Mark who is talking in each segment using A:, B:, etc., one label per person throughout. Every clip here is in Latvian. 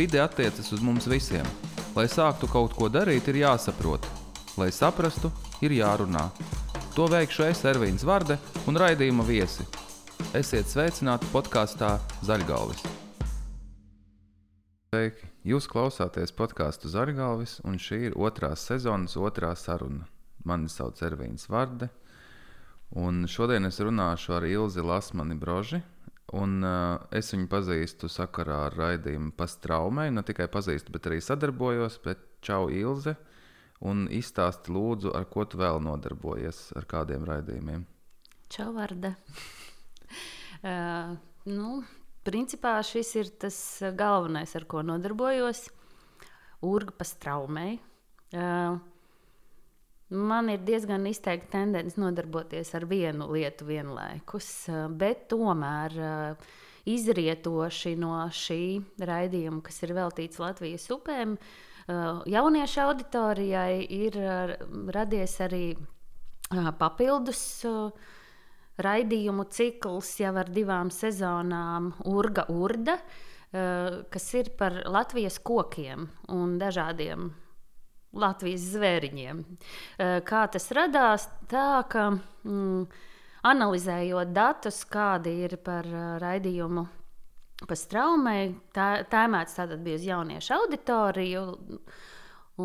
A: Vide attiecas uz mums visiem. Lai sāktu kaut ko darīt, ir jāsaprot. Lai saprastu, ir jārunā. To veikšu es, Ervīns Varde un raidījuma viesi. Esiet sveicināti podkāstā Zaļgalvis. Sveiki! Jūs klausāties podkāstu Zaļgalvis, un šī ir otrās sezonas otrā saruna. Mani sauc Ervīns Varde, un šodien es runāšu ar Ilzi Lasmani Broži, Un, uh, es viņu pazīstu sakarā ar raidījumu Pastraumē. Ne tikai pazīstu, bet arī sadarbojos. Bet čau, Ilze. Un izstāsti lūdzu, ar ko tu vēl nodarbojies, ar kādiem raidījumiem.
B: Čau, Varda. uh, nu, principā šis ir tas galvenais, ar ko nodarbojos. Urga Pastraumē. Uh, Man ir diezgan izteikta tendence nodarboties ar vienu lietu vienlaikus, eh, bet tomēr eh, izrietoši no šī raidījuma, kas ir veltīts Latvijas upēm, eh, jauniešu auditorijai ir radies arī papildus raidījumu cikls jau ar divām sezonām, Urga Urda, kas ir par Latvijas kokiem un dažādiem Latvijas zvēriņiem. Kā tas radās? Tā, ka mm, analizējot datus, kādi ir par raidījumu pa straumei, tā, tēmēts tātad bija uz jauniešu auditoriju,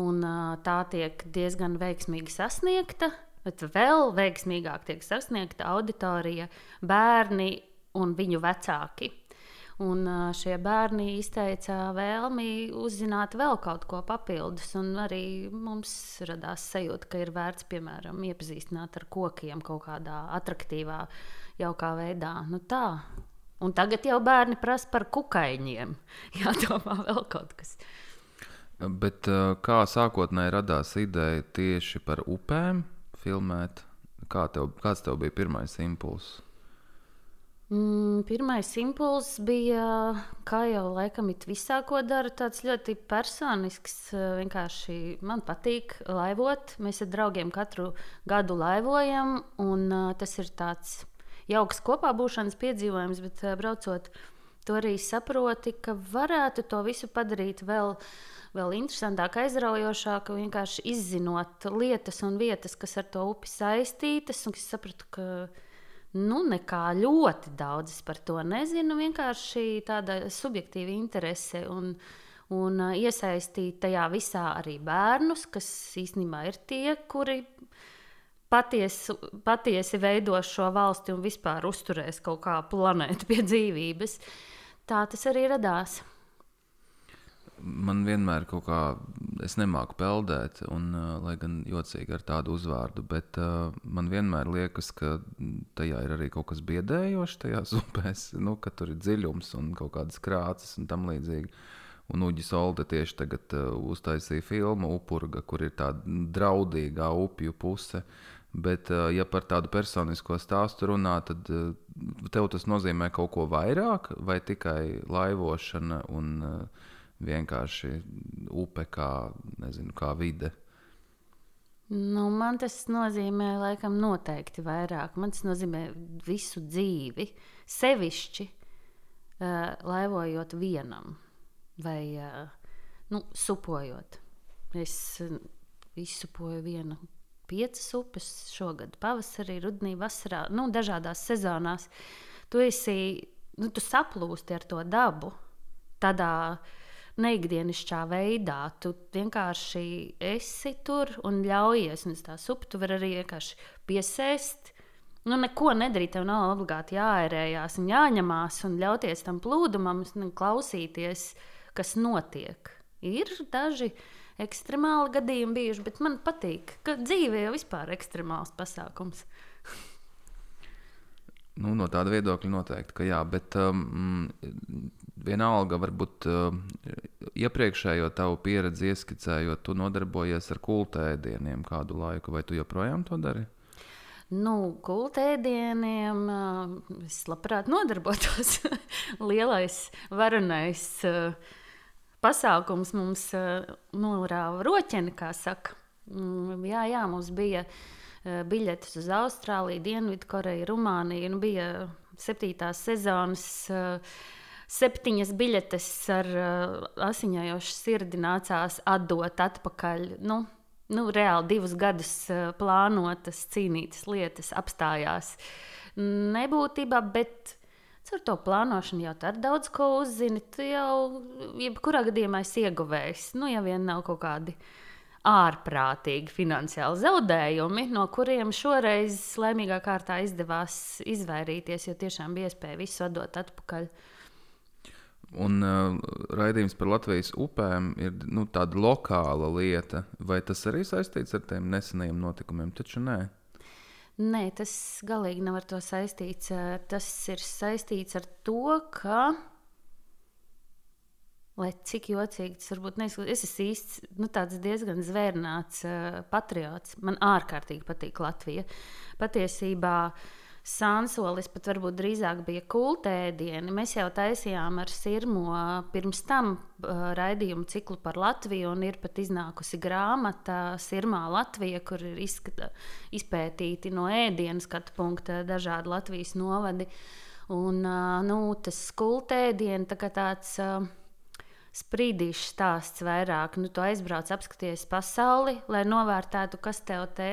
B: un tā tiek diezgan veiksmīgi sasniegta. Bet vēl veiksmīgāk tiek sasniegta auditorija, bērni un viņu vecāki. Un šie bērni izteica vēlmi uzzināt vēl kaut ko papildus. Arī mums radās sajūta, ka ir vērts, piemēram, iepazīstināt ar kokiem kaut kādā attraktīvā, jaukā veidā. Nu, tā. Un tagad jau bērni prasa par kukaiņiem. Jādomā vēl kaut kas.
A: Bet kā sākotnēji radās ideja tieši par upēm filmēt? Kā tev, kāds tev bija pirmais impulss?
B: Mm, pirmais impulss bija, kā jau laikam it visā, ko daru, tāds ļoti personisks. Vienkārši man patīk laivot. Mēs ar draugiem katru gadu laivojam, un tas ir tāds jauks kopā būšanas piedzīvojums, bet braucot, to arī saproti, ka varētu to visu padarīt vēl. Vēl interesantāk, aizraujošāk, vienkārši izzinot lietas un vietas, kas ar to upi saistītas. Es sapratu, ka Nu, nekā ļoti daudz par to nezinu. Vienkārši tāda subjektīva interese un, un iesaistīt tajā visā arī bērnus, kas īstenībā ir tie, kuri patiesi, patiesi veidos šo valsti un vispār uzturēs kaut kā planētu pie dzīvības. Tā tas arī radās
A: man vienmēr kaut kā, es nemāku peldēt, un, uh, lai gan jocīgi ar tādu uzvārdu, bet uh, man vienmēr liekas, ka tajā ir arī kaut kas biedējošs tajās upēs, nu, ka tur ir dziļums un kaut kādas krāsas un tam līdzīgi. Un Uģis Olde tieši tagad uh, uztaisīja filmu Upurga, kur ir tāda draudīgā upju puse. Bet, uh, ja par tādu personisko stāstu runā, tad uh, tev tas nozīmē kaut ko vairāk vai tikai laivošana un uh, vienkārši upe kā, nezinu, kā vide.
B: Nu, man tas nozīmē, laikam, noteikti vairāk. Man tas nozīmē visu dzīvi, sevišķi uh, laivojot vienam vai uh, nu, supojot. Es uh, izsupoju vienu piecas upes šogad, pavasarī, rudenī, vasarā, nu, dažādās sezonās. Tu esi, nu, tu saplūsti ar to dabu tādā uh, neikdienišķā veidā. Tu vienkārši esi tur un ļaujies, un tā supa tu vari arī vienkārši piesēst. Nu, neko nedarīt, tev nav obligāti jāērējās un jāņemās un ļauties tam plūdumam, klausīties, kas notiek. Ir daži ekstremāli gadījumi bijuši, bet man patīk, ka dzīve jau vispār ir ekstremāls pasākums.
A: Nu, no tāda viedokļa noteikti, ka jā, bet um, vienalga, varbūt uh, iepriekšējo tavu pieredzi ieskicējot, tu nodarbojies ar kultēdieniem kādu laiku, vai tu joprojām to dari?
B: Nu, kultēdieniem uh, es labprāt nodarbotos. Lielais, varonais uh, pasākums mums uh, norāva roķeni, kā saka. Mm, jā, jā, mums bija uh, biļetes uz Austrāliju, Dienvidkoreju, Rumāniju. Nu, bija septītās sezonas uh, septiņas biļetes ar uh, asiņojošu sirdi nācās atdot atpakaļ. Nu, nu, reāli divus gadus uh, plānotas, cīnītas lietas apstājās nebūtībā, bet Ar to plānošanu jau tādu daudz ko uzzini. Tu jau, jebkurā gadījumā, esi ieguvējis. Nu, ja vien nav kaut kādi ārprātīgi finansiāli zaudējumi, no kuriem šoreiz laimīgā kārtā izdevās izvairīties, jo tiešām bija iespēja visu atdot atpakaļ.
A: Un uh, raidījums par Latvijas upēm ir nu, tāda lokāla lieta. Vai tas arī saistīts ar tiem nesenajiem notikumiem? Taču nē.
B: Nē, tas galīgi nav ar to saistīts. Tas ir saistīts ar to, ka. Lai cik jocīgi tas varbūt neizskatās, es esmu īsts, nu, diezgan zvērnāts uh, patriots. Man ārkārtīgi patīk Latvija. Patiesībā Sansolis pat varbūt drīzāk bija kultēdieni. Mēs jau taisījām ar Sirmo pirms tam uh, raidījumu ciklu par Latviju, un ir pat iznākusi grāmata Sirmā Latvija, kur ir izskata, izpētīti no ēdienas skatu punkta dažādi Latvijas novadi. Un, uh, nu, tas kultēdieni tā kā tāds. Uh, Sprīdīšs stāsts vairāk, nu, tu aizbrauc, apskaties pasauli, lai novērtētu, kas tev te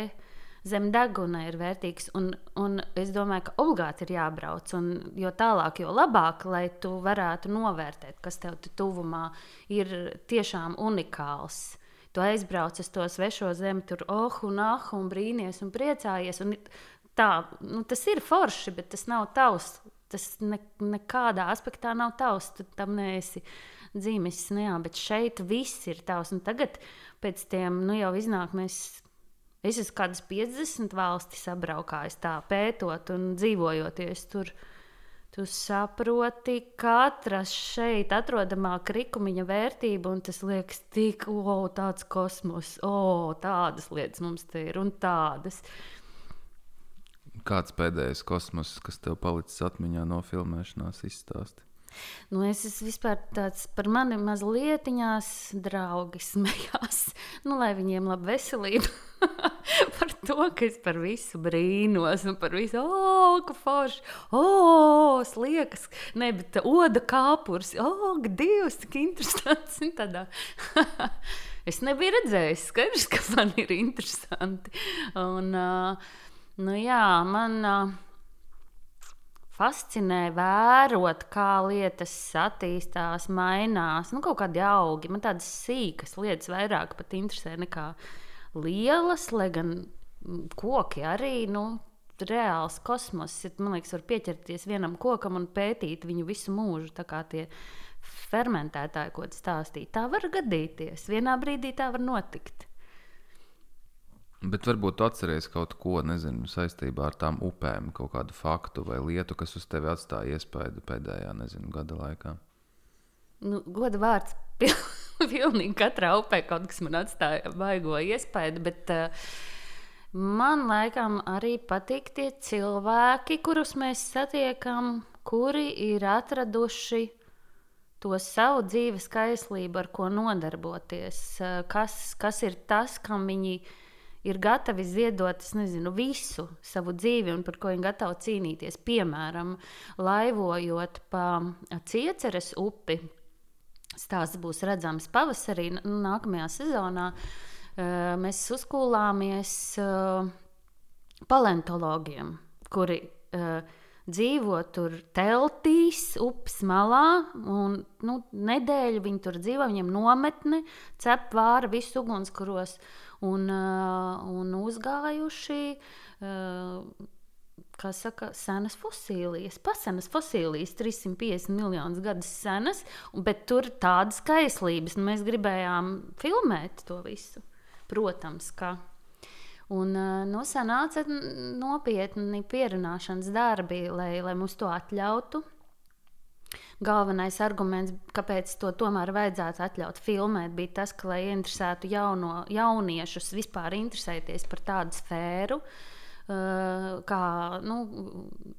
B: zem deguna ir vērtīgs. Un, un es domāju, ka obligāti ir jābrauc. Un, jo tālāk, jo labāk, lai tu varētu novērtēt, kas tev tuvumā ir tiešām unikāls. Tu aizbrauc uz to svešo zemi, tur oh, un ah, un brīnīties un priecājies. Un tā, nu, tas ir forši, bet tas nav tavs. Tas ne, nekādā aspektā nav tavs. Tu tam neesi dzīves, ne, bet šeit viss ir tavs. Un tagad, pēc tam, nu jau iznāk, mēs Es esmu kādas 50 valstis apbraukājis, tā pētot un dzīvojoties tur. Tu saproti, katra šeit atrodamā krikumiņa vērtība, un tas liekas tik, wow, tāds kosmos, oh, tādas lietas mums te ir un tādas.
A: Kāds pēdējais kosmos, kas tev palicis atmiņā no filmēšanās, izstāstīt?
B: Nu, es esmu vispār tāds par mani mazliet draugi smējās. Nu, lai viņiem laba veselība. par to, ka es par visu brīnos, un par visu, oh, ka forši, oh, sliekas, ne, bet oda kāpurs, oh, Dievs, cik interesants. Tādā. es nebiju redzējis, skaidrs, ka man ir interesanti. Un, uh, nu, jā, man. Uh, fascinē vērot, kā lietas attīstās, mainās. Nu, kaut kādi augi, man tādas sīkas lietas vairāk pat interesē nekā lielas, lai gan koki arī. Nu, Reāls kosmos, man liekas, var pieķerties vienam kokam un pētīt viņu visu mūžu. Tā kā tie fermentētāji, ko stāstīja, tā var gadīties. Vienā brīdī tā var notikt.
A: Bet varbūt atceries kaut ko nezinu, saistībā ar tām upēm, kaut kādu faktu vai lietu, kas uz tevi atstāja iespaidu pēdējā nezinu, gada laikā.
B: Nu, goda vārds. Pilnīgi katrā upē kaut kas man atstāja baigo iespaidu, bet uh, man laikam arī patīk tie cilvēki, kurus mēs satiekam, kuri ir atraduši to savu dzīves kaislību, ar ko nodarboties. Uh, kas, kas ir tas, kam viņi ir ir gatavi ziedot nezinu, visu savu dzīvi un par ko viņi gatavi cīnīties. Piemēram, laivojot pa Cieceres upi. Stāsts būs redzams pavasarī, nākamajā sezonā. Mēs uzkūlāmies paleontologiem, kuri dzīvo tur teltīs, upes malā. Un, nu, nedēļu viņi tur dzīvo, viņiem nometne, cep vāra, visu ugunskuros. Uh, un, un uzgājuši. Kā saka, senas fosilijas, pasenas fosilijas, 350 miljonus gadus senas, bet tur tādas kaislības, un mēs gribējām filmēt to visu. Protams, ka. Un nu, sanāca nopietni pierunāšanas darbi, lai, lai mums to atļautu galvenais arguments, kāpēc to tomēr vajadzētu atļaut filmēt, bija tas, ka, lai interesētu jauno, jauniešus vispār interesēties par tādu sfēru. Kā nu,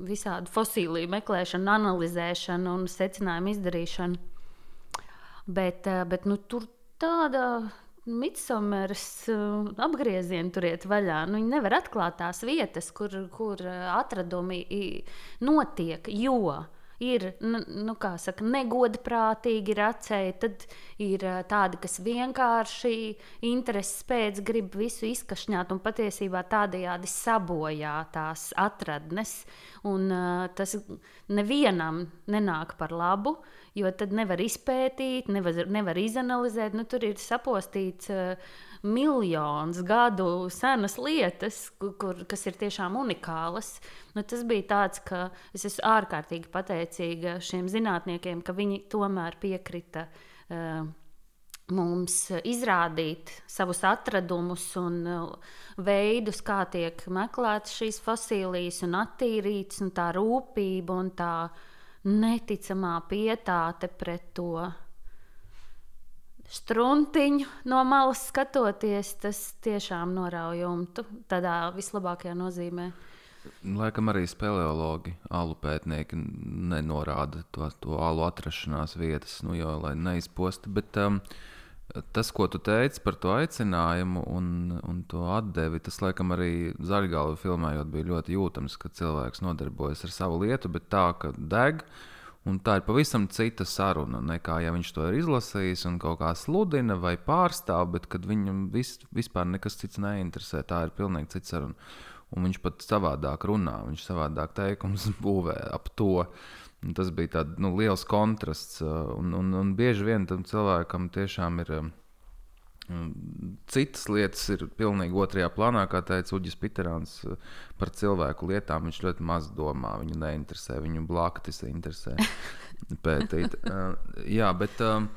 B: visādi fosiliju meklēšana, analizēšana un secinājumu izdarīšana. Bet, bet nu, tur tāda Midsomers uh, apgrieziena tur iet vaļā. Nu, viņi nevar atklāt tās vietas, kur, kur atradumi notiek, jo ir nu, saka, negodprātīgi racēji, tad ir tādi, kas vienkārši intereses pēc grib visu izkašņāt un patiesībā tādējādi sabojā tās atradnes. Un, uh, tas nevienam nenāk par labu, jo tad nevar izpētīt, nevar, nevar izanalizēt. Nu, tur ir sapostīts. Uh, miljonus gadu senas lietas, kur, kas ir tiešām unikālas. Nu, tas bija tāds, ka es esmu ārkārtīgi pateicīga šiem zinātniekiem, ka viņi tomēr piekrita. Uh, mums izrādīt savus atradumus un uh, veidus, kā tiek meklētas šīs fosilijas un attīrītas, un tā rūpība un tā neticamā pietāte pret to struntiņu no malas skatoties, tas tiešām norauj jumtu tādā vislabākajā nozīmē.
A: Laikam arī speleologi, alu pētnieki nenorāda to, to alu atrašanās vietas, nu, jo, lai neizposta. Bet um, tas, ko tu teici par to aicinājumu un, un to atdevi, tas laikam arī zaļgālu filmējot bija ļoti jūtams, ka cilvēks nodarbojas ar savu lietu, bet tā, ka deg. Un tā ir pavisam cita saruna nekā ja viņš to ir izlasījis un kaut kā sludina vai pārstāv, bet kad viņam vis, vispār nekas cits neinteresē. Tā ir pilnīgi cita saruna. Un viņš pat savādāk runā, viņš savādāk teikums būvē ap to. Un tas bija tāds nu, liels kontrasts. Un, un, un bieži vien tam cilvēkam tiešām ir Citas lietas ir pilnīgi otrajā plānā, kā teica Uģis Pitērāns. Par cilvēku lietām viņš ļoti maz domā. Viņu neinteresē, viņu blaktis interesē pētīt. Uh, jā, bet um,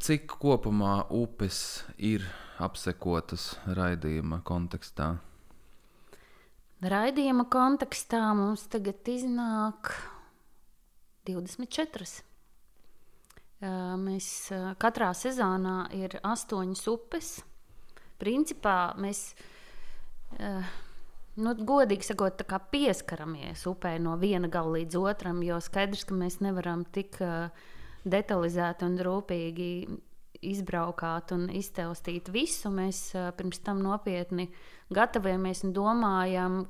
A: cik kopumā upes ir apsekotas raidījuma kontekstā?
B: Raidījuma kontekstā mums tagad iznāk 24. Mēs katrā sezonā ir astoņas upes. Principā mēs, nu, godīgi sakot, pieskaramies upē no viena gala līdz otram, jo skaidrs, ka mēs nevaram tik detalizēti un rūpīgi izbraukāt un iztaustīt visu. Mēs pirms tam nopietni gatavojamies un domājam,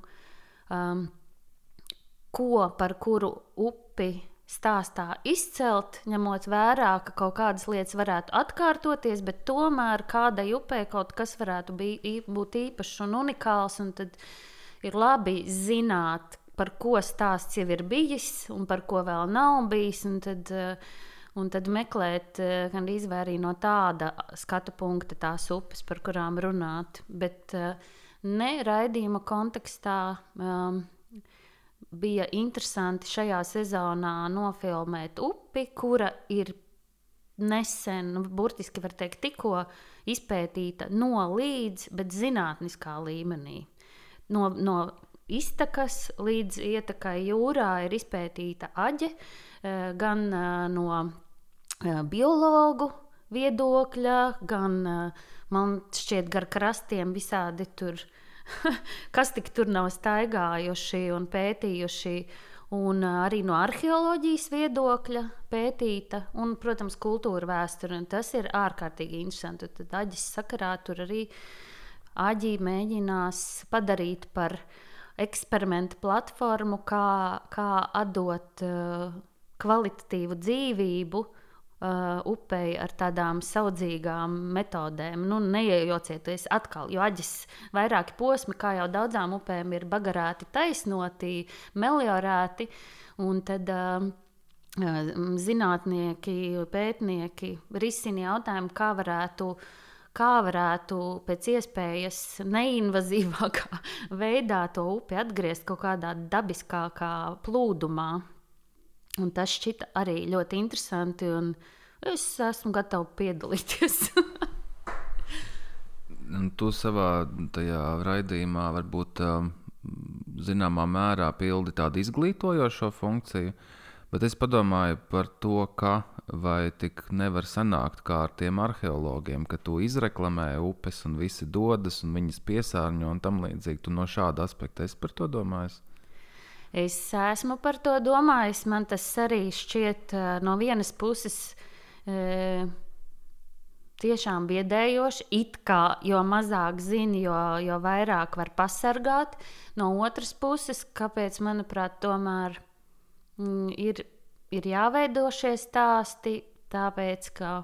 B: um, ko par kuru upi stāstā izcelt, ņemot vērā, ka kaut kādas lietas varētu atkārtoties, bet tomēr kādai upē kaut kas varētu būt īpašs un unikāls. Un tad ir labi zināt, par ko stāsts jau ir bijis un par ko vēl nav bijis. Tad, un tad meklēt gan izvērī no tāda skatu punkta tās upes, par kurām runāt. Bet ne raidījuma kontekstā. Um, bija interesanti šajā sezonā nofilmēt upi, kura ir nesen, nu, burtiski var teikt, tikko izpētīta no līdz, bet zinātniskā līmenī. No, no iztakas līdz ietekai jūrā ir izpētīta aģe, eh, gan eh, no eh, biologu viedokļa, gan man šķiet gar krastiem visādi tur kas tik tur nav staigājuši un pētījuši. Un arī no arheoloģijas viedokļa pētīta, un, protams, kultūra vēsture. Tas ir ārkārtīgi interesanti. Tad aģis sakarā tur arī aģī mēģinās padarīt par eksperimentu platformu, kā, kā atdot uh, kvalitatīvu dzīvību uh, uh, upei ar tādām saudzīgām metodēm. Nu, neiejaucieties atkal, jo aģis vairāki posmi, kā jau daudzām upēm, ir bagarēti, taisnoti, meliorēti. Un tad, uh, Zinātnieki, pētnieki risina jautājumu, kā varētu kā varētu pēc iespējas neinvazīvākā veidā to upi atgriezt kaut kādā dabiskākā plūdumā. Un tas šķita arī ļoti interesanti, un es esmu gatava piedalīties.
A: tu savā raidījumā varbūt zināmā mērā pildi tādu izglītojošo funkciju, bet es padomāju par to, ka vai tik nevar sanākt kā ar tiem arheologiem, ka tu izreklamē upes un visi dodas un viņas piesārņo un tam līdzīgi. Tu no šāda aspekta esi par to domājis?
B: Es esmu par to domājis. Man tas arī šķiet no vienas puses. E, tiešām biedējoši. It kā jo mazāk zini, jo, jo vairāk var pasargāt. No otras puses, kāpēc, manuprāt, tomēr mm, ir, ir jāveido šie stāsti, tāpēc ka,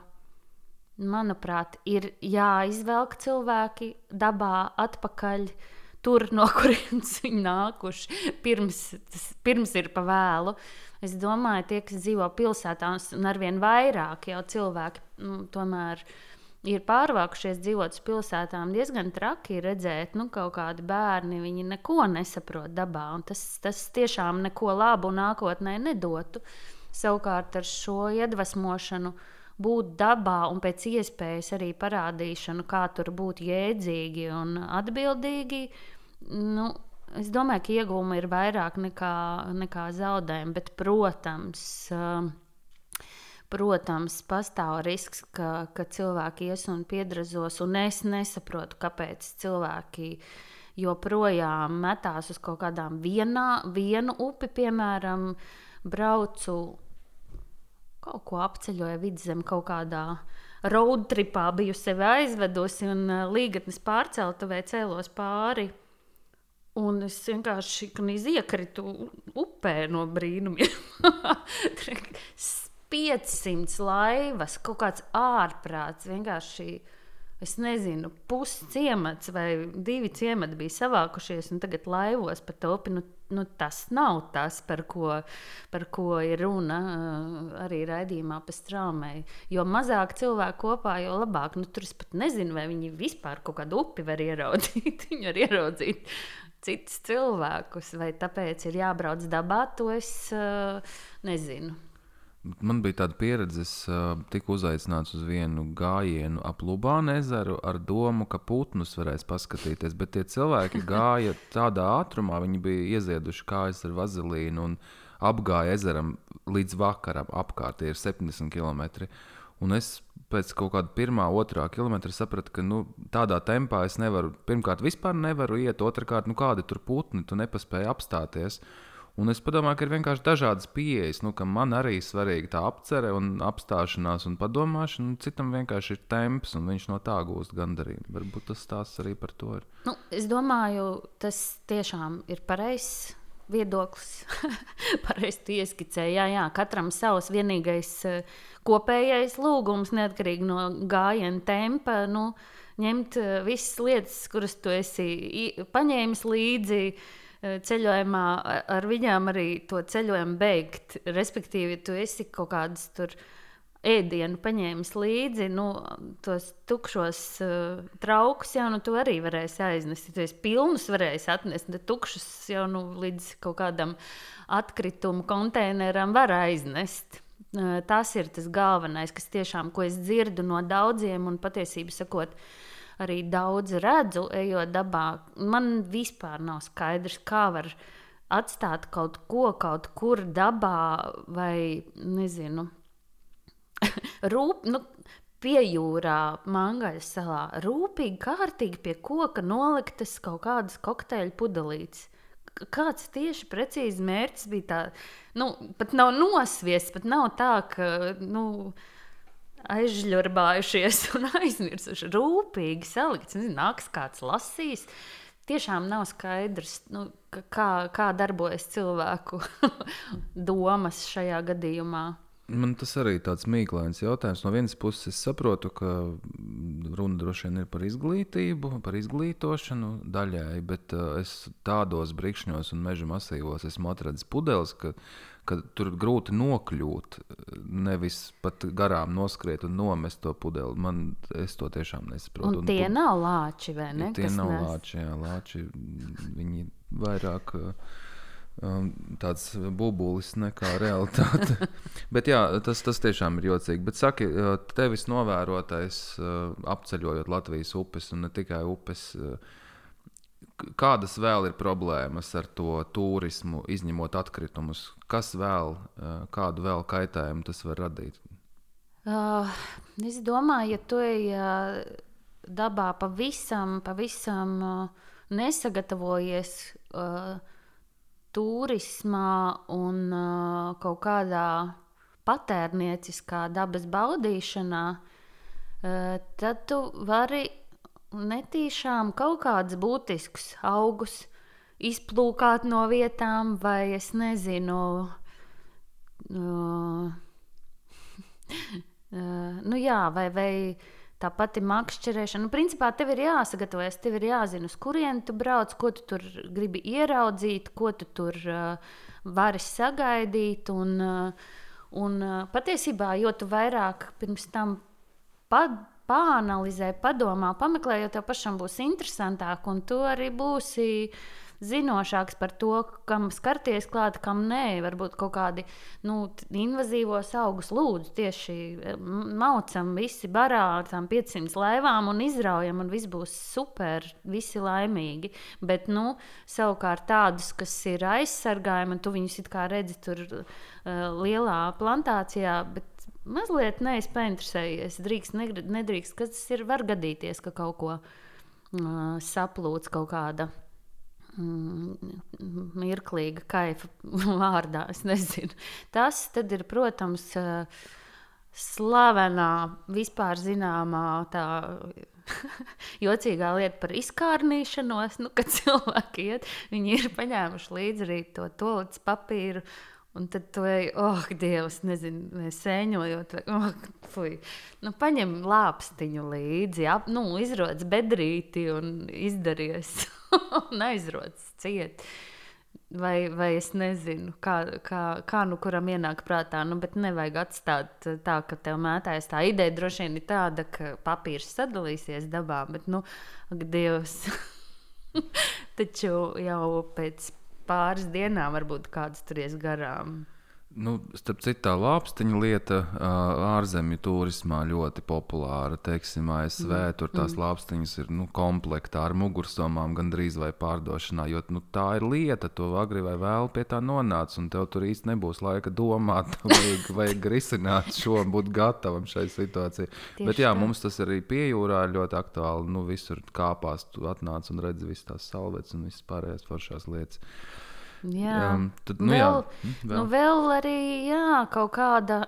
B: manuprāt, ir jāizvelk cilvēki dabā atpakaļ. Tur, no kurienes viņi nākuši, pirms, tas, pirms ir pa vēlu. Es domāju, tie, kas dzīvo pilsētās, un arvien vairāk jau cilvēki, nu, tomēr uh, ir pārvākušies dzīvot uz pilsētām, diezgan traki redzēt, nu, kaut kādi bērni, viņi neko nesaprot dabā, un tas, tas tiešām neko labu nākotnē nedotu. Savukārt ar šo iedvesmošanu būt dabā un pēc iespējas arī parādīšanu, kā tur būt jēdzīgi un atbildīgi, nu, es domāju, ka iegūmi ir vairāk nekā, nekā zaudējumi, bet, protams, uh, Protams, pastāv risks, ka, ka cilvēki ies un piedrazos, un es nesaprotu, kāpēc cilvēki joprojām metās uz kaut kādām vienā, vienu upi, piemēram, braucu kaut ko apceļoju vidzem kaut kādā road tripā, biju sevi aizvedusi un uh, līgatnes pārceltuvē cēlos pāri. Un es vienkārši iekritu upē no brīnumiem. 500 laivas, kaut kāds ārprāts, vienkārši. Es nezinu, pusi ciemats vai divi ciemati bija savākušies, un tagad laivos pa topi. Nu, nu, tas nav tas, par ko, par ko ir runa arī raidījumā par strāmēju. Jo mazāk cilvēku kopā, jo labāk. Nu, tur es pat nezinu, vai viņi vispār kaut kādu upi var ieraudzīt. viņi var ieraudzīt citus cilvēkus, vai tāpēc ir jābrauc dabā, to es uh, nezinu.
A: Man bija tāda pieredze, es tiku uzaicināts uz vienu gājienu ap Lubānu ezeru ar domu, ka putnus varēs paskatīties. Bet tie cilvēki gāja tādā ātrumā, viņi bija iezieduši kājas ar vazelīnu un apgāja ezeram līdz vakaram. Apkārt ir 70 km. Un es pēc kaut kāda pirmā, otrā kilometra sapratu, ka nu, tādā tempā es nevaru, pirmkārt, vispār nevaru iet, otrkārt, nu, kādi tur putni, tu nespēji apstāties. Uh, Un es domāju, ka ir vienkārši dažādas pieejas, nu, ka man arī ir svarīga tā apcere un apstāšanās un padomāšana. Citam vienkārši ir temps, un viņš no tā gūst gandarījumu. Varbūt tas stāsts arī par to ir.
B: Nu, es domāju, tas tiešām ir pareizs viedoklis. Pareizi ieskicēja. Jā, jā, katram savs vienīgais eh, kopējais lūgums, neatkarīgi no gājiena tempa. Nu, ņemt eh, visas lietas, kuras tu esi paņēmis līdzi Eh, ceļojumā ar viņām arī to ceļojumu beigt. Respektīvi, tu esi kaut kādas tur ēdienu paņēmis līdzi, nu, tos tukšos uh, traukus jau nu, tu arī varēsi aiznest. Tu esi pilnus varēsi atnest, bet tukšus jau nu, līdz kaut kādam atkritumu konteineram var aiznest. Uh, tas ir tas galvenais, kas tiešām, ko es dzirdu no daudziem un patiesībā sakot, uh, arī daudz redzu, ejot dabā. Man vispār nav skaidrs, kā var atstāt kaut ko kaut kur dabā vai nezinu. Rūp, nu, pie jūrā, Mangaļas salā, rūpīgi, kārtīgi pie koka noliktas kaut kādas kokteļu pudelītes. Kāds tieši precīzi mērķis bija tā, nu, pat nav nosviests, pat nav tā, ka, nu, uh, aizžļurbājušies un aizmirsuši. Rūpīgi salikts, nezinu, nāks kāds lasīs. Tiešām nav skaidrs, nu, kā, kā darbojas cilvēku domas šajā gadījumā.
A: Man tas arī ir tāds mīklains jautājums. No vienas puses, es saprotu, ka runa droši vien ir par izglītību, par izglītošanu daļai, bet uh, es tādos brīkšņos un meža masīvos esmu atradzis pudeles, ka ka tur grūti nokļūt, nevis pat garām noskriet un nomest to pudeli. Man es to tiešām nesaprotu.
B: Un tie un, nav lāči, vai ne?
A: Tie nav nes... lāči, jā, lāči. Viņi vairāk. Um, tāds bubulis nekā realitāte. Bet jā, tas, tas tiešām ir jocīgi. Bet saki, uh, tevis novērotais, uh, apceļojot Latvijas upes un ne tikai upes, uh, kādas vēl ir problēmas ar to turismu, izņemot atkritumus? Kas vēl, eh, kādu vēl kaitējumu tas var radīt?
B: Uh, es domāju, ja tu ej uh, dabā pavisam, pavisam uh, nesagatavojies uh, turismā un uh, kaut kādā patērnieciskā dabas baudīšanā, uh, tad tu vari netīšām kaut kādus būtiskus augus izplūkāt no vietām, vai es nezinu, Uh, nu jā, vai, vai tā pati makšķerēšana. Nu, principā tev ir jāsagatavojas, tev ir jāzina, uz kurieni tu brauc, ko tu tur gribi ieraudzīt, ko tu tur uh, vari sagaidīt. Un, uh, un uh, patiesībā, jo tu vairāk pirms tam pad, pāanalizē, padomā, pameklē, jo tev pašam būs interesantāk, un tu arī būsi zinošāks par to, kam skarties klāt, kam nē. Varbūt kaut kādi nu, invazīvos augus lūdzu tieši maucam, visi barā ar tām 500 laivām un izraujam, un viss būs super, visi laimīgi. Bet, nu, savukārt tādus, kas ir aizsargājumi, tu viņus it kā redzi tur uh, lielā plantācijā, bet mazliet neesmu painteresējies. Drīkst, nedrīkst, kas tas ir. Var gadīties, ka kaut ko uh, saplūc kaut kāda. Mm, mirklīga kaifa vārdā. Es nezinu. Tas ir, protams, uh, slavenā, vispār zināmā tā jocīgā lieta par izkārnīšanos. Nu, kad cilvēki iet, viņi ir paņēmuši līdzi arī to tolīdz papīru Un tad tu ej, oh, Dievs, nezinu, sēņojot, vai oh, fuj. Nu, paņem lāpstiņu līdzi, ap, nu, izrodas bedrīti un izdaries, un aizrodas ciet. Vai, vai es nezinu, kā, kā, kā nu kuram ienāk prātā, nu, bet nevajag atstāt tā, ka tev mētājas. Tā ideja droši vien ir tāda, ka papīrs sadalīsies dabā, bet, nu, ak, Dievs, taču jau pēc pāris dienām varbūt kāds turies garām.
A: Nu, starp citu, tā lāpstiņa lieta ārzemju turismā ļoti populāra. Teiksim, ASV mm. tur tās mm. lāpstiņas ir nu, komplektā ar mugursomām gandrīz vai pārdošanā. Jo nu, tā ir lieta, to agri vai vēl pie tā nonāc, un tev tur īsti nebūs laika domāt, vajag, vajag risināt šo būt gatavam šai situācijai. Tieši Bet jā, tā. mums tas arī pie jūrā ir ļoti aktuāli. Nu, visur kāpās tu atnāc un redzi visas tās salvetes un visas pārējās foršās lietas.
B: Jā, um, tad, nu, vēl, jā. Hm, vēl. Nu, vēl arī jā, kaut kāda.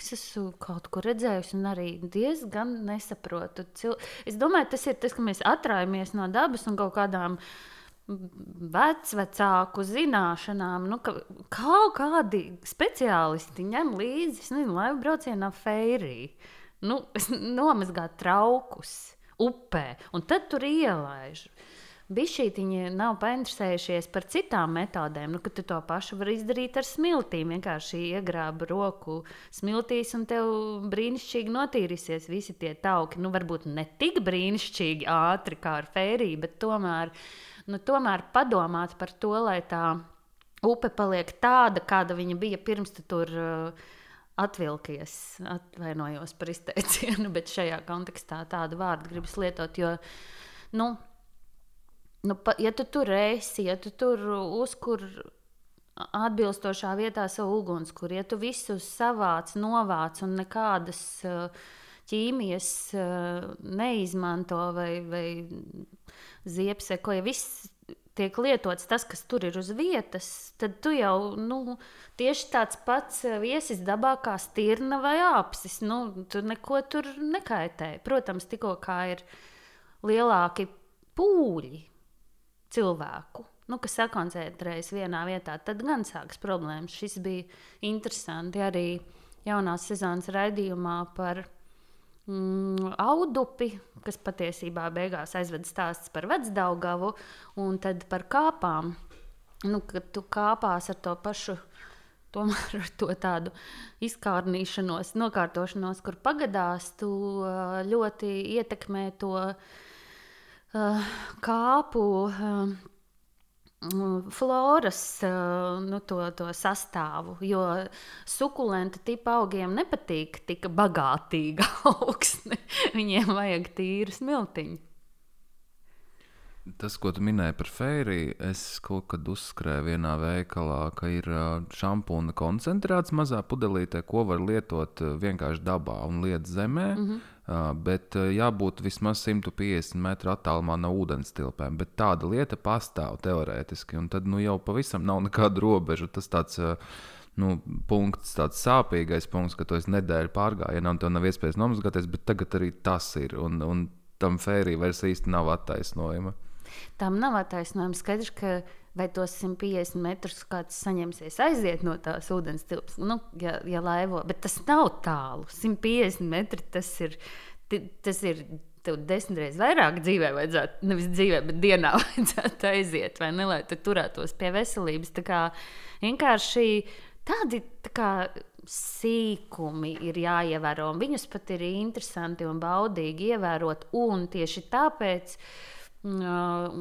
B: Es esmu kaut ko redzējusi, un arī diezgan nesaprotu. Cil... Es domāju, tas ir tas, ka mēs atrājamies no dabas un kaut kādām vecāku zināšanām. Nu, ka kaut kādi speciālisti ņem līdzi, nezinu, laivu braucienā feirī. Nu, nomazgāt traukus upē, un tad tur ielaiž. Uh, bišķītiņi nav painteresējušies par citām metodēm. Nu, tu to pašu vari izdarīt ar smiltīm. Vienkārši iegrābi roku smiltīs, un tev brīnišķīgi notīrīsies visi tie tauki. Nu, varbūt ne tik brīnišķīgi ātri kā ar fēriju, bet tomēr, nu, tomēr padomāt par to, lai tā upe paliek tāda, kāda viņa bija pirms tu tur. Uh, atvilkies, atvainojos par izteicienu, bet šajā kontekstā tādu vārdu gribas lietot. Jo nu, Nu, pa, ja tu tur esi, ja tu tur uzkur atbilstošā vietā savu ugunskura, ja tu visu savāc, novāc un nekādas ķīmijas neizmanto vai, vai ziepseko, ja viss tiek lietots tas, kas tur ir uz vietas, tad tu jau nu, tieši tāds pats viesis dabā kā stirna vai apsis. Nu, tu neko tur nekaitē. Protams, tikko kā ir lielāki pūļi, cilvēku, nu, kas sakoncentrējas vienā vietā, tad gan sākas problēmas. Šis bija interesanti arī jaunās sezonas raidījumā par mm, audupi, kas patiesībā beigās aizved stāsts par vecdaugavu un tad par kāpām. Nu, kad tu kāpās ar to pašu tomēr ar to tādu izkārnīšanos, nokārtošanos, kur pagadās, tu ļoti ietekmē to uh, kāpu. Uh, floras nu, to, to sastāvu. Jo sukulenta tipa augiem nepatīk tik bagātīga augsne. Viņiem vajag tīru smiltiņu.
A: Tas, ko tu minēji par fēriju, es kaut kad uzskrēju vienā veikalā, ka ir šampūna koncentrāts mazā pudelītē, ko var lietot vienkārši dabā un lietot zemē. Mm -hmm. Bet jābūt vismaz 150 metru attālumā no ūdens tilpēm. Bet tāda lieta pastāv teorētiski, un tad nu, jau pavisam nav nekādu robežu. Tas tāds nu, punkts, tāds sāpīgais punkts, ka tu esi nedēļu pārgājienā, un tev nav iespējas nomazgāties, bet tagad arī tas ir. Un, un tam fērija vairs īsti nav attaisnojuma
B: tam nav attaisnojums. Skaidrs, ka vai tos 150 metrus kāds saņemsies aiziet no tās ūdens tilpas. Nu, ja, ja laivo, bet tas nav tālu. 150 metri tas ir. Tas ir tev desmit reizes vairāk dzīvē vajadzētu, nevis dzīvē, bet dienā vajadzētu aiziet, vai ne, lai tu turētos pie veselības. Tā kā vienkārši tādi tā kā, sīkumi ir jāievēro, un viņus pat ir interesanti un baudīgi ievērot. Un tieši tāpēc. Uh,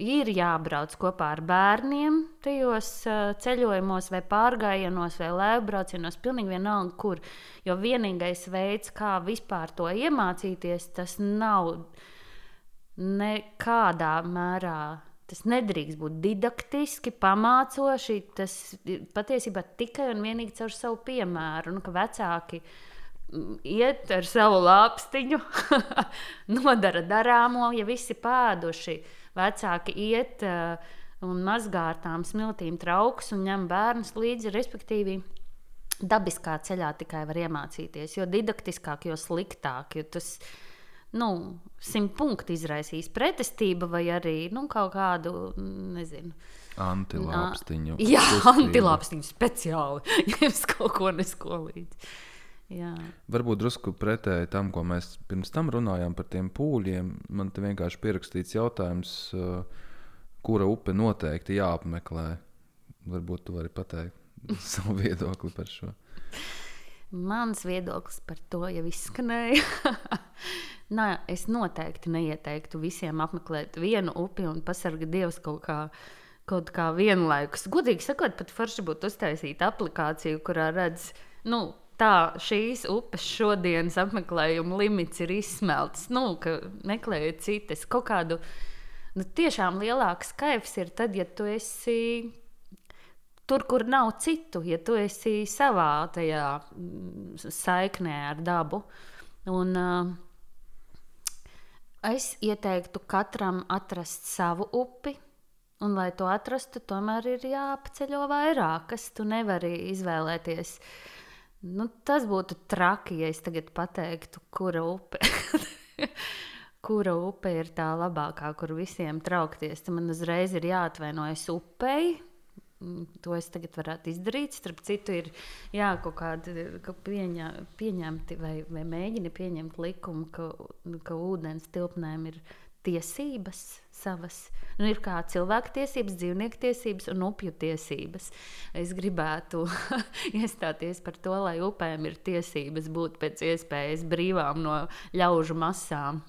B: ir jābrauc kopā ar bērniem tajos uh, ceļojumos, vai pārgājienos, vai lēkbraucienos, pilnīgi vienalga, kur. Jo vienīgais veids, kā vispār to iemācīties, tas nav nekādā mērā. Tas nedrīkst būt didaktiski, pamācoši. Tas patiesībā tikai un vienīgi caur savu piemēru. Nu, vecāki mm, iet ar savu lāpstiņu, nodara darāmo, ja visi pēduši vecāki iet uh, un mazgā ar tām smiltīm trauks un ņem bērnus līdzi, respektīvi. Dabiskā ceļā tikai var iemācīties, jo didaktiskāk, jo sliktāk. Jo tas nu, simt punktu izraisīs pretestību vai arī nu, kaut kādu, nezinu,
A: Antilāpstiņu.
B: Jā, antilāpstiņu speciāli, ja jums kaut ko neskolīdz. Jā.
A: Varbūt drusku pretēji tam, ko mēs pirms tam runājām par tiem pūļiem. Man te vienkārši pierakstīts jautājums, uh, kura upe noteikti jāapmeklē. Varbūt tu vari pateikt savu viedokli par šo.
B: Mans viedoklis par to jau izskanēja. Nā, es noteikti neieteiktu visiem apmeklēt vienu upi un pasargāt Dievs kaut kā. Kaut kā vienlaikus. Gudīgi sakot, pat forši būtu uztaisīt aplikāciju, kurā redz, nu, tā šīs upes šodienas apmeklējuma limits ir izsmelts. Nu, ka meklējot citas, kaut kādu nu, tiešām lielāks kaifs ir tad, ja tu esi tur, kur nav citu, ja tu esi savā tajā mm, saiknē ar dabu. Un, uh, es ieteiktu katram atrast savu upi. Un, lai to atrastu, tomēr ir jāapceļo vairākas. Tu nevari izvēlēties Nu, tas būtu traki, ja es tagad pateiktu, kura upe. kura upe ir tā labākā, kur visiem traukties. Tad man uzreiz ir jāatvainojas upei. Mm, to es tagad varētu izdarīt. Starp citu, ir jā, kaut kādi pieņa, pieņemti vai, vai mēģini pieņemt likumu, ka, ka ūdens tilpnēm ir tiesības savas. Nu, ir kā cilvēku tiesības, dzīvnieku un upju tiesības. Es gribētu iestāties par to, lai upēm ir tiesības būt pēc iespējas brīvām no ļaužu masām.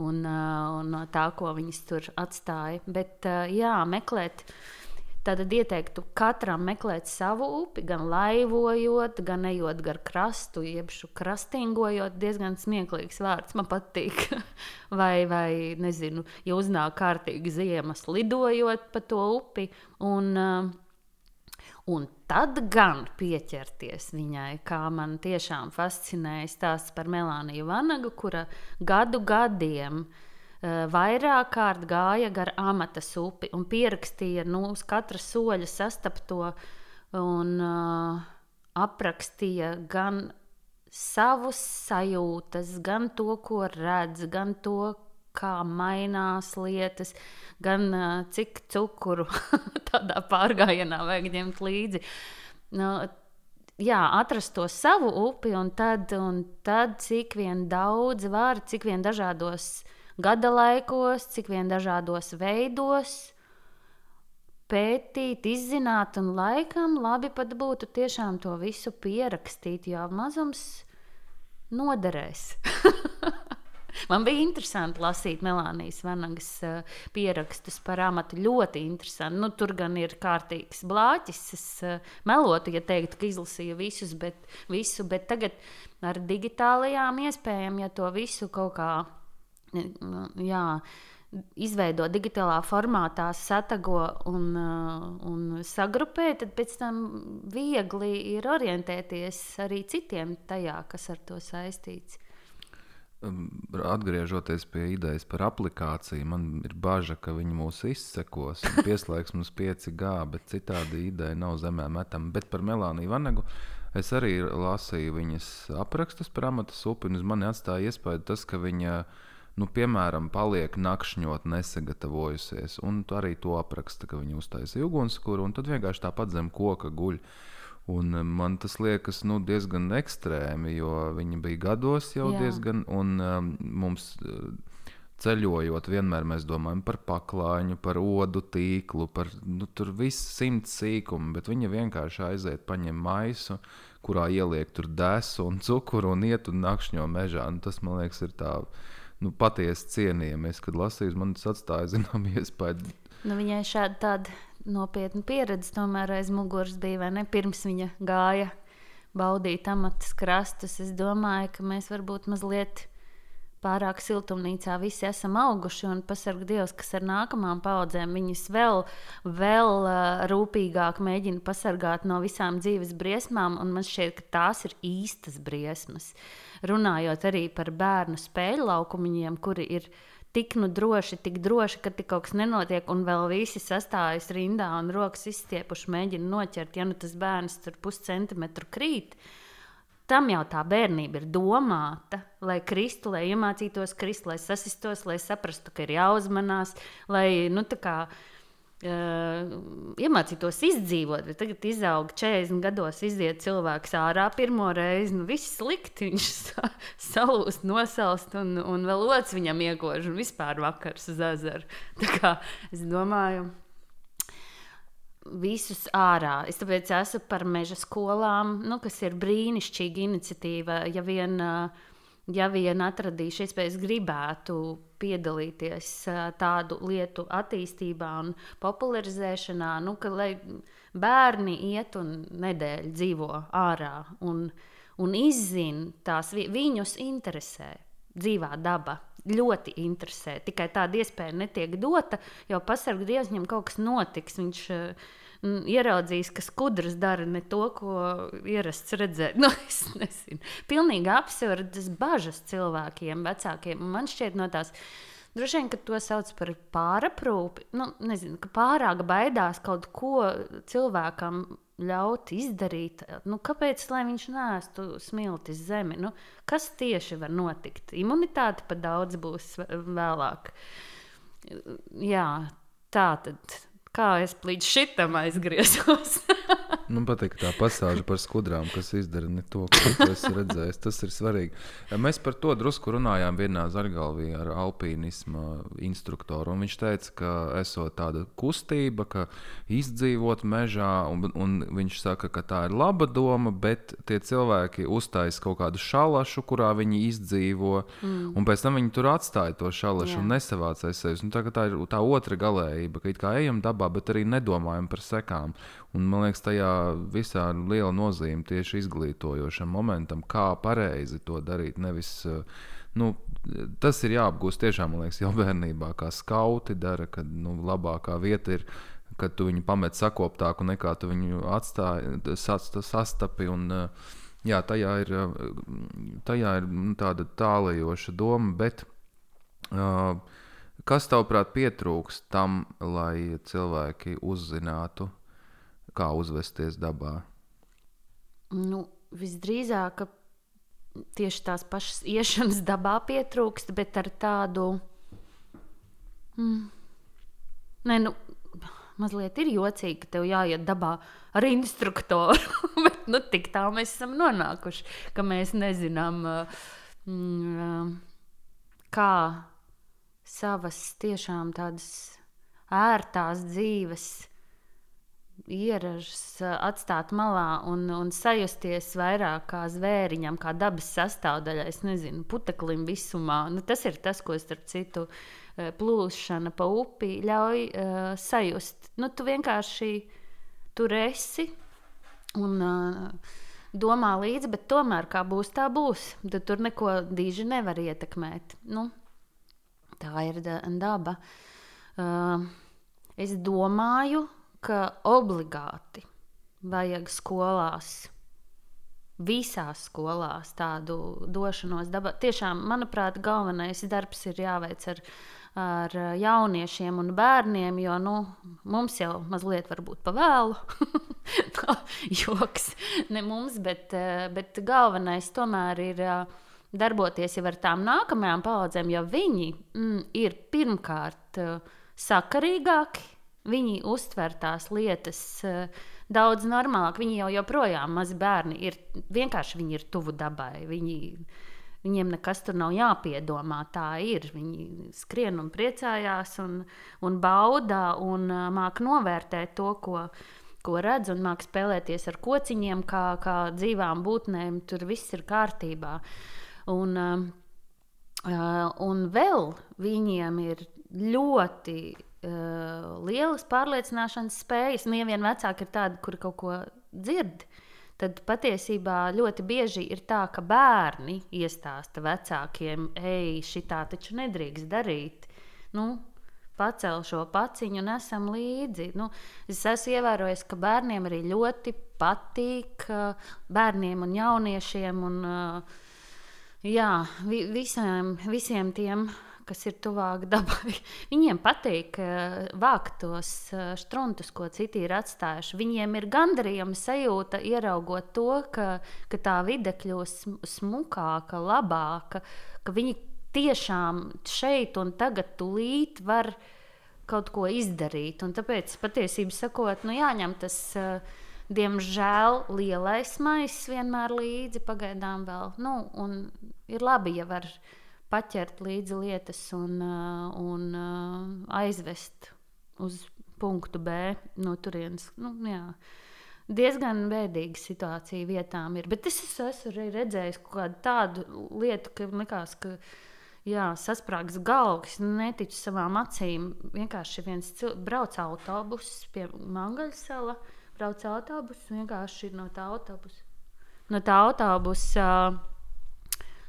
B: Un, uh, un no tā, ko viņas tur atstāja. Bet, uh, jā, meklēt uh, Tad ieteiktu katram meklēt savu upi, gan laivojot, gan ejot gar krastu, jeb krastīgojot. Diezgan smieklīgs vārds man patīk. vai, vai, nezinu, ja uznāk kārtīgi ziemas, lidojot pa to upi. Un, uh, un tad gan pieķerties viņai, kā man tiešām fascinēja stāsts par Melāniju Vanagu, kura gadu gadiem Eh, vairāk kārt gāja gar amatas upi un pierakstīja nu, uz katra soļa sastapto un uh, aprakstīja gan savus sajūtas, gan to, ko redz, gan to, kā mainās lietas, gan uh, cik cukuru tādā pārgājienā vajag ņemt līdzi. Nu, jā, atrast to savu upi, un tad, un tad cik vien daudz var, cik vien dažādos gada laikos, cik vien dažādos veidos pētīt, izzināt, un laikam labi pat būtu tiešām to visu pierakstīt, jo mazums noderēs. Man bija interesanti lasīt Melānijas Vanagas uh, pierakstus par amatu. Ļoti interesanti. Nu, tur gan ir kārtīgs blāķis. Es uh, melotu, ja teiktu, ka izlasīju visus, bet, visu, bet tagad ar digitālajām iespējām, ja to visu kaut kādā jā, izveido digitālā formātā, satago un, uh, un sagrupē, tad pēc tam viegli ir orientēties arī citiem tajā, kas ar to saistīts.
A: Um, atgriežoties pie idejas par aplikāciju, man ir bažas, ka viņi mūs izsekos un pieslēgs mums 5G, bet citādi ideja nav zemē metama. Bet par Melāniju Vanagu es arī lasīju viņas aprakstus par amata upi, un uz mani atstāja iespēju tas, ka viņa viņa nu, piemēram, paliek nakšņot, nesagatavojusies. Un arī to apraksta, ka viņa uztaisīja ugunskura, un tad vienkārši tāpat zem koka guļ. Un eh, man tas liekas nu, diezgan ekstrēmi, jo viņi bija gados jau Jā. diezgan, un um, mums. Uh, ceļojot, vienmēr mēs domājam par paklājiņu, par odu tīklu, par nu, tur viss simts sīkumu, bet viņa vienkārši aiziet, paņem maisu, kurā ieliek tur desu un cukuru un iet un nakšņo mežā. Un tas, man liekas, ir tā nu, patiesi cienījami. Kad lasīju, man tas atstāja zinām iespēju.
B: Nu, viņai šāda tāda nopietna pieredze tomēr aiz muguras bija, vai ne? Pirms viņa gāja baudīt amatas krastus. Es domāju, ka mēs varbūt mazliet pārāk siltumnīcā visi esam auguši, un pasargā Dievs, kas ar nākamām paudzēm viņus vēl, vēl uh, rūpīgāk mēģina pasargāt no visām dzīves briesmām, un man šķiet, ka tās ir īstas briesmas. Runājot arī par bērnu spēļu laukumiem, kuri ir tik nu droši, tik droši, ka tik kaut kas nenotiek, un vēl visi sastājas rindā un rokas izstiepuši, mēģina noķert, ja nu tas bērns tur puscentimetru krīt. Tam jau tā bērnība ir domāta, lai kristu, lai iemācītos krist, lai sasistos, lai saprastu, ka ir jāuzmanās, lai nu, kā, uh, iemācītos izdzīvot. Bet tagad, izaug 40 gados, iziet cilvēks ārā pirmo reizi, nu viss slikti, viņš sa salūst, nosalst, un, un vēl otrs viņam iekož, un vispār vakars uz ezeru. Tā kā es domāju visus ārā. Es tāpēc esmu par meža skolām, nu, kas ir brīnišķīga iniciatīva. Ja vien, ja vien atradīšu iespējas, gribētu piedalīties tādu lietu attīstībā un popularizēšanā, nu, ka, lai bērni iet un nedēļu dzīvo ārā un, un izzina tās, viņus interesē dzīvā daba ļoti interesē. Tikai tāda iespēja netiek dota, jo pasargu dievs viņam kaut kas notiks. Viņš uh, ieraudzīs, ka skudras dara ne to, ko ierasts redzēt. Nu, es nezinu. Pilnīgi absurdas bažas cilvēkiem, vecākiem. Man šķiet no tās. Droši vien, ka to sauc par pāraprūpi. Nu, nezinu, ka pārāk baidās kaut ko cilvēkam ļaut izdarīt. Nu, kāpēc viņš nēstu smilti zemi? Nu, kas tieši var notikt? Imunitāte pat daudz būs vēlāk. Jā, tā tad kā es līdz šitam aizgriezos.
A: Man patīk tā pasāža par skudrām, kas izdara ne to, ko tu esi redzējis. Tas ir svarīgi. Mēs par to drusku runājām vienā zargalvī ar alpīnisma instruktoru. Viņš teica, ka esot tāda kustība, ka izdzīvot mežā, un, un viņš saka, ka tā ir laba doma, bet tie cilvēki uztais kaut kādu šalašu, kurā viņi izdzīvo, mm. un pēc tam viņi tur atstāja to šalašu Jā. un nesavācēja sevi. Nu, tā, tā ir tā otra galējība, ka it kā ejam dabā, bet arī nedomājam par sekām. Un, man liekas, tajā visā ir liela nozīme tieši izglītojošam momentam, kā pareizi to darīt. Nevis, eh, nu, tas ir jāapgūst tiešām, man liekas, jau bērnībā, kā skauti dara, kad nu, labākā vieta ir. Kad tu viņu pamet sakoptāku, nekā tu viņu atstāji, sastapi. Un, eh, jā, tajā ir, eh, tajā ir nu, tāda tālajoša doma, bet uh, kas tavuprāt pietrūkst tam, lai cilvēki uzzinātu kā uzvesties dabā?
B: Nu, visdrīzāk, tieši tās pašas iešanas dabā pietrūkst, bet ar tādu. Mm, Nē, nu, mazliet ir jocīgi, ka tev jāiet dabā ar instruktoru. bet nu, tik tālu mēs esam nonākuši, ka mēs nezinām, mm, kā savas tiešām tādas ērtās dzīves ieražas atstāt malā un, un sajusties vairāk kā zvēriņam, kā dabas sastāvdaļai, es nezinu, puteklim visumā. Nu, tas ir tas, ko starp citu plūšana pa upi ļauj uh, sajust. Nu, tu vienkārši tur esi un uh, domā līdzi, bet tomēr kā būs, tā būs. Tad tur neko diži nevar ietekmēt. Nu, tā ir daba. Uh, es domāju, ka obligāti vajag skolās, visās skolās tādu došanos dabā. Tiešām, manuprāt, galvenais darbs ir jāveic ar, ar jauniešiem un bērniem, jo nu, mums jau mazliet varbūt pavēlu. Joks, ne mums, bet, bet galvenais tomēr ir darboties jau ar tām nākamajām paudzēm, jo viņi mm, ir pirmkārt sakarīgāki, viņi uztver tās lietas uh, daudz normālāk. Viņi jau joprojām mazi bērni ir vienkārši viņi ir tuvu dabai. Viņi, Viņiem nekas tur nav jāpiedomā. Tā ir. Viņi skrien un priecājās, un, un bauda un uh, māca novērtēt to, ko, ko redz, un māca spēlēties ar kociņiem, kā, kā dzīvām būtnēm. Tur viss ir kārtībā. Un, uh, un vēl viņiem ir ļoti uh, lielas pārliecināšanas spējas. Nu, ja vien vecāki ir tādi, kuri kaut ko dzird, tad patiesībā ļoti bieži ir tā, ka bērni iestāsta vecākiem, ej, šitā taču nedrīkst darīt. Nu, pacēl šo paciņu un esam līdzi. Nu, es esmu ievērojis, ka bērniem arī ļoti patīk, bērniem un jauniešiem un jā, vi, visiem, visiem tiem kas ir tuvāk dabai. Viņiem patīk vākt tos struntus, ko citi ir atstājuši. Viņiem ir gandarījuma sajūta, ieraugot to, ka, ka tā vide kļūst smukāka, labāka, ka viņi tiešām šeit un tagad tūlīt var kaut ko izdarīt. Un tāpēc patiesībā sakot, nu, jāņem tas. Uh, Diemžēl lielais maisis vienmēr līdzi pagaidām vēl. Nu, ir labi, ja var uh, paķert līdzi lietas un, uh, un uh, aizvest uz punktu B no turienes. Nu, jā. Diezgan bēdīga situācija vietām ir. Bet es esmu arī redzējis kaut kādu lietu, ka likās, ka jā, sasprāgs galvas, neticu savām acīm. Vienkārši viens cilvēks brauc autobuss pie Mangaļsala, brauc autobuss vienkārši no tā autobusa. No tā autobusa uh,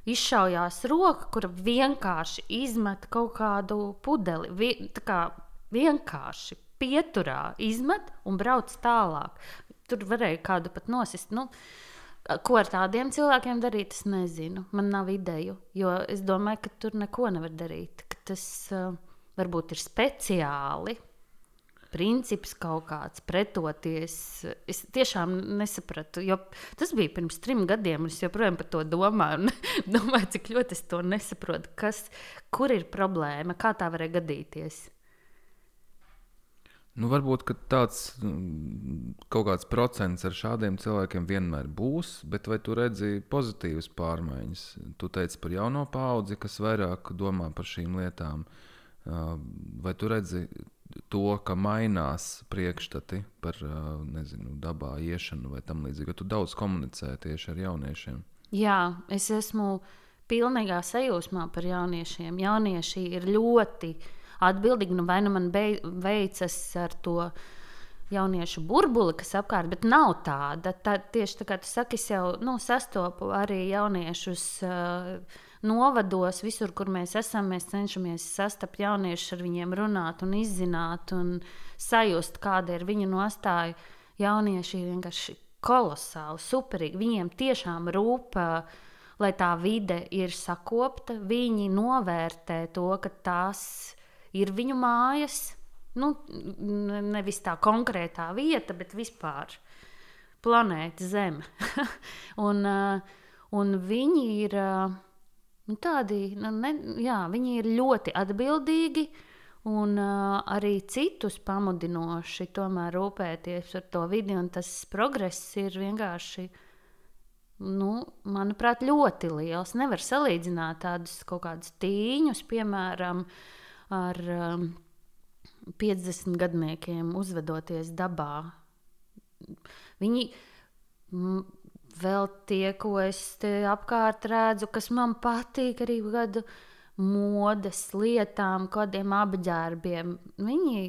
B: izšaujās roka, kura vienkārši izmet kaut kādu pudeli. Vi, kā vienkārši pieturā izmet un brauc tālāk. Tur varēja kādu pat nosist. Nu, ko ar tādiem cilvēkiem darīt, es nezinu. Man nav ideju, jo es domāju, ka tur neko nevar darīt. Tas uh, varbūt ir speciāli princips kaut kāds, pretoties. Es tiešām nesapratu, jo tas bija pirms trim gadiem, un es joprojām par to domāju. domāju, cik ļoti es to nesaprotu. Kas, kur ir problēma, kā tā varēja gadīties?
A: Nu, varbūt tāds mm, kaut kāds procents ar šādiem cilvēkiem vienmēr būs, bet vai tu redzi pozitīvas pārmaiņas? Tu teici par jauno paudzi, kas vairāk domā par šīm lietām. Vai tu redzi to, ka mainās priekšstati par nezinu, dabā iešanu vai tam līdzīgi. Tu daudz komunicē tieši ar jauniešiem.
B: Jā, es esmu pilnīgā sajūsmā par jauniešiem. Jaunieši ir ļoti atbildīgi. Nu, vai nu man veicas ar to jauniešu burbuli, kas apkārt, bet nav tāda. Tā, tieši tā kā tu saki, es jau nu, sastopu arī jauniešus. Uh, novados, visur, kur mēs esam, mēs cenšamies sastapt jauniešus, ar viņiem runāt un izzināt un sajust, kāda ir viņu nostāja. Jaunieši ir vienkārši kolosāli, superīgi. Viņiem tiešām rūp, lai tā vide ir sakopta. Viņi novērtē to, ka tās ir viņu mājas. Nu, nevis tā konkrētā vieta, bet vispār planēta Zeme. un, un viņi ir Nu, tādi, nu, ne, jā, viņi ir ļoti atbildīgi un uh, arī citus pamudinoši tomēr rūpēties par to vidi. Tas progress ir vienkārši, nu, manuprāt, ļoti liels. Nevar salīdzināt tādus kaut kādus tīņus, piemēram, ar um, 50 gadniekiem uzvedoties dabā. Viņi vēl tie, ko es apkārt redzu, kas man patīk, arī gadu modes lietām, kādiem apģērbiem. Viņi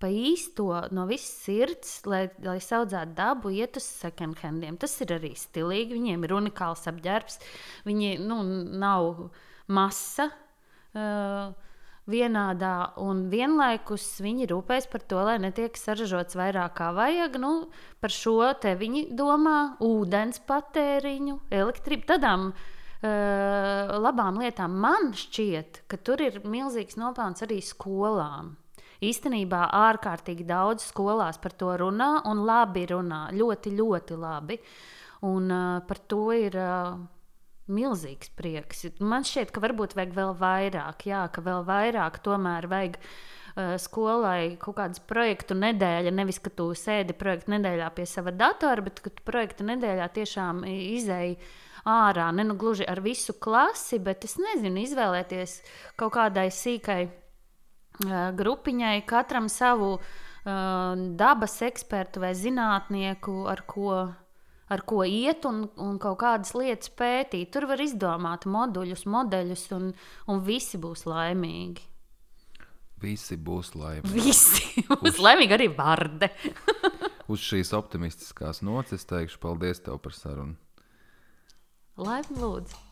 B: pa īsto no visas sirds, lai, lai audzētu dabu, iet uz second handiem. Tas ir arī stilīgi. Viņiem ir unikāls apģērbs. Viņi nu, nav masa. Uh, vienādā, un vienlaikus viņi rūpēs par to, lai netiek saražots vairāk kā vajag. Nu, par šo te viņi domā ūdens patēriņu, elektrību, tādām uh, labām lietām. Man šķiet, ka tur ir milzīgs nopelns arī skolām. Īstenībā ārkārtīgi daudz skolās par to runā, un labi runā, ļoti, ļoti labi. Un uh, par to ir uh, milzīgs prieks. Man šķiet, ka varbūt vajag vēl vairāk, jā, ka vēl vairāk tomēr vajag uh, skolai kaut kādas projektu nedēļa. Nevis, ka tu sēdi projektu nedēļā pie sava datora, bet ka tu projektu nedēļā tiešām izēji ārā. Ne nu gluži ar visu klasi, bet es nezinu, izvēlēties kaut kādai sīkai uh, grupiņai, katram savu uh, dabas ekspertu vai zinātnieku, ar ko ar ko iet un, un kaut kādas lietas pētīt. Tur var izdomāt moduļus, modeļus, un, un visi būs laimīgi.
A: Visi būs laimīgi.
B: Visi būs laimīgi, arī vārde.
A: Uz šīs optimistiskās nocis teikšu paldies tev par sarunu.
B: Laipni lūdzu!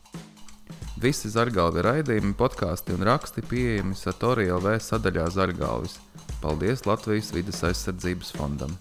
A: Visi zargalvi raidījumi, podkāsti un raksti pieejami Satorija LV sadaļā Zargalvis. Paldies Latvijas vidas aizsardzības fondam!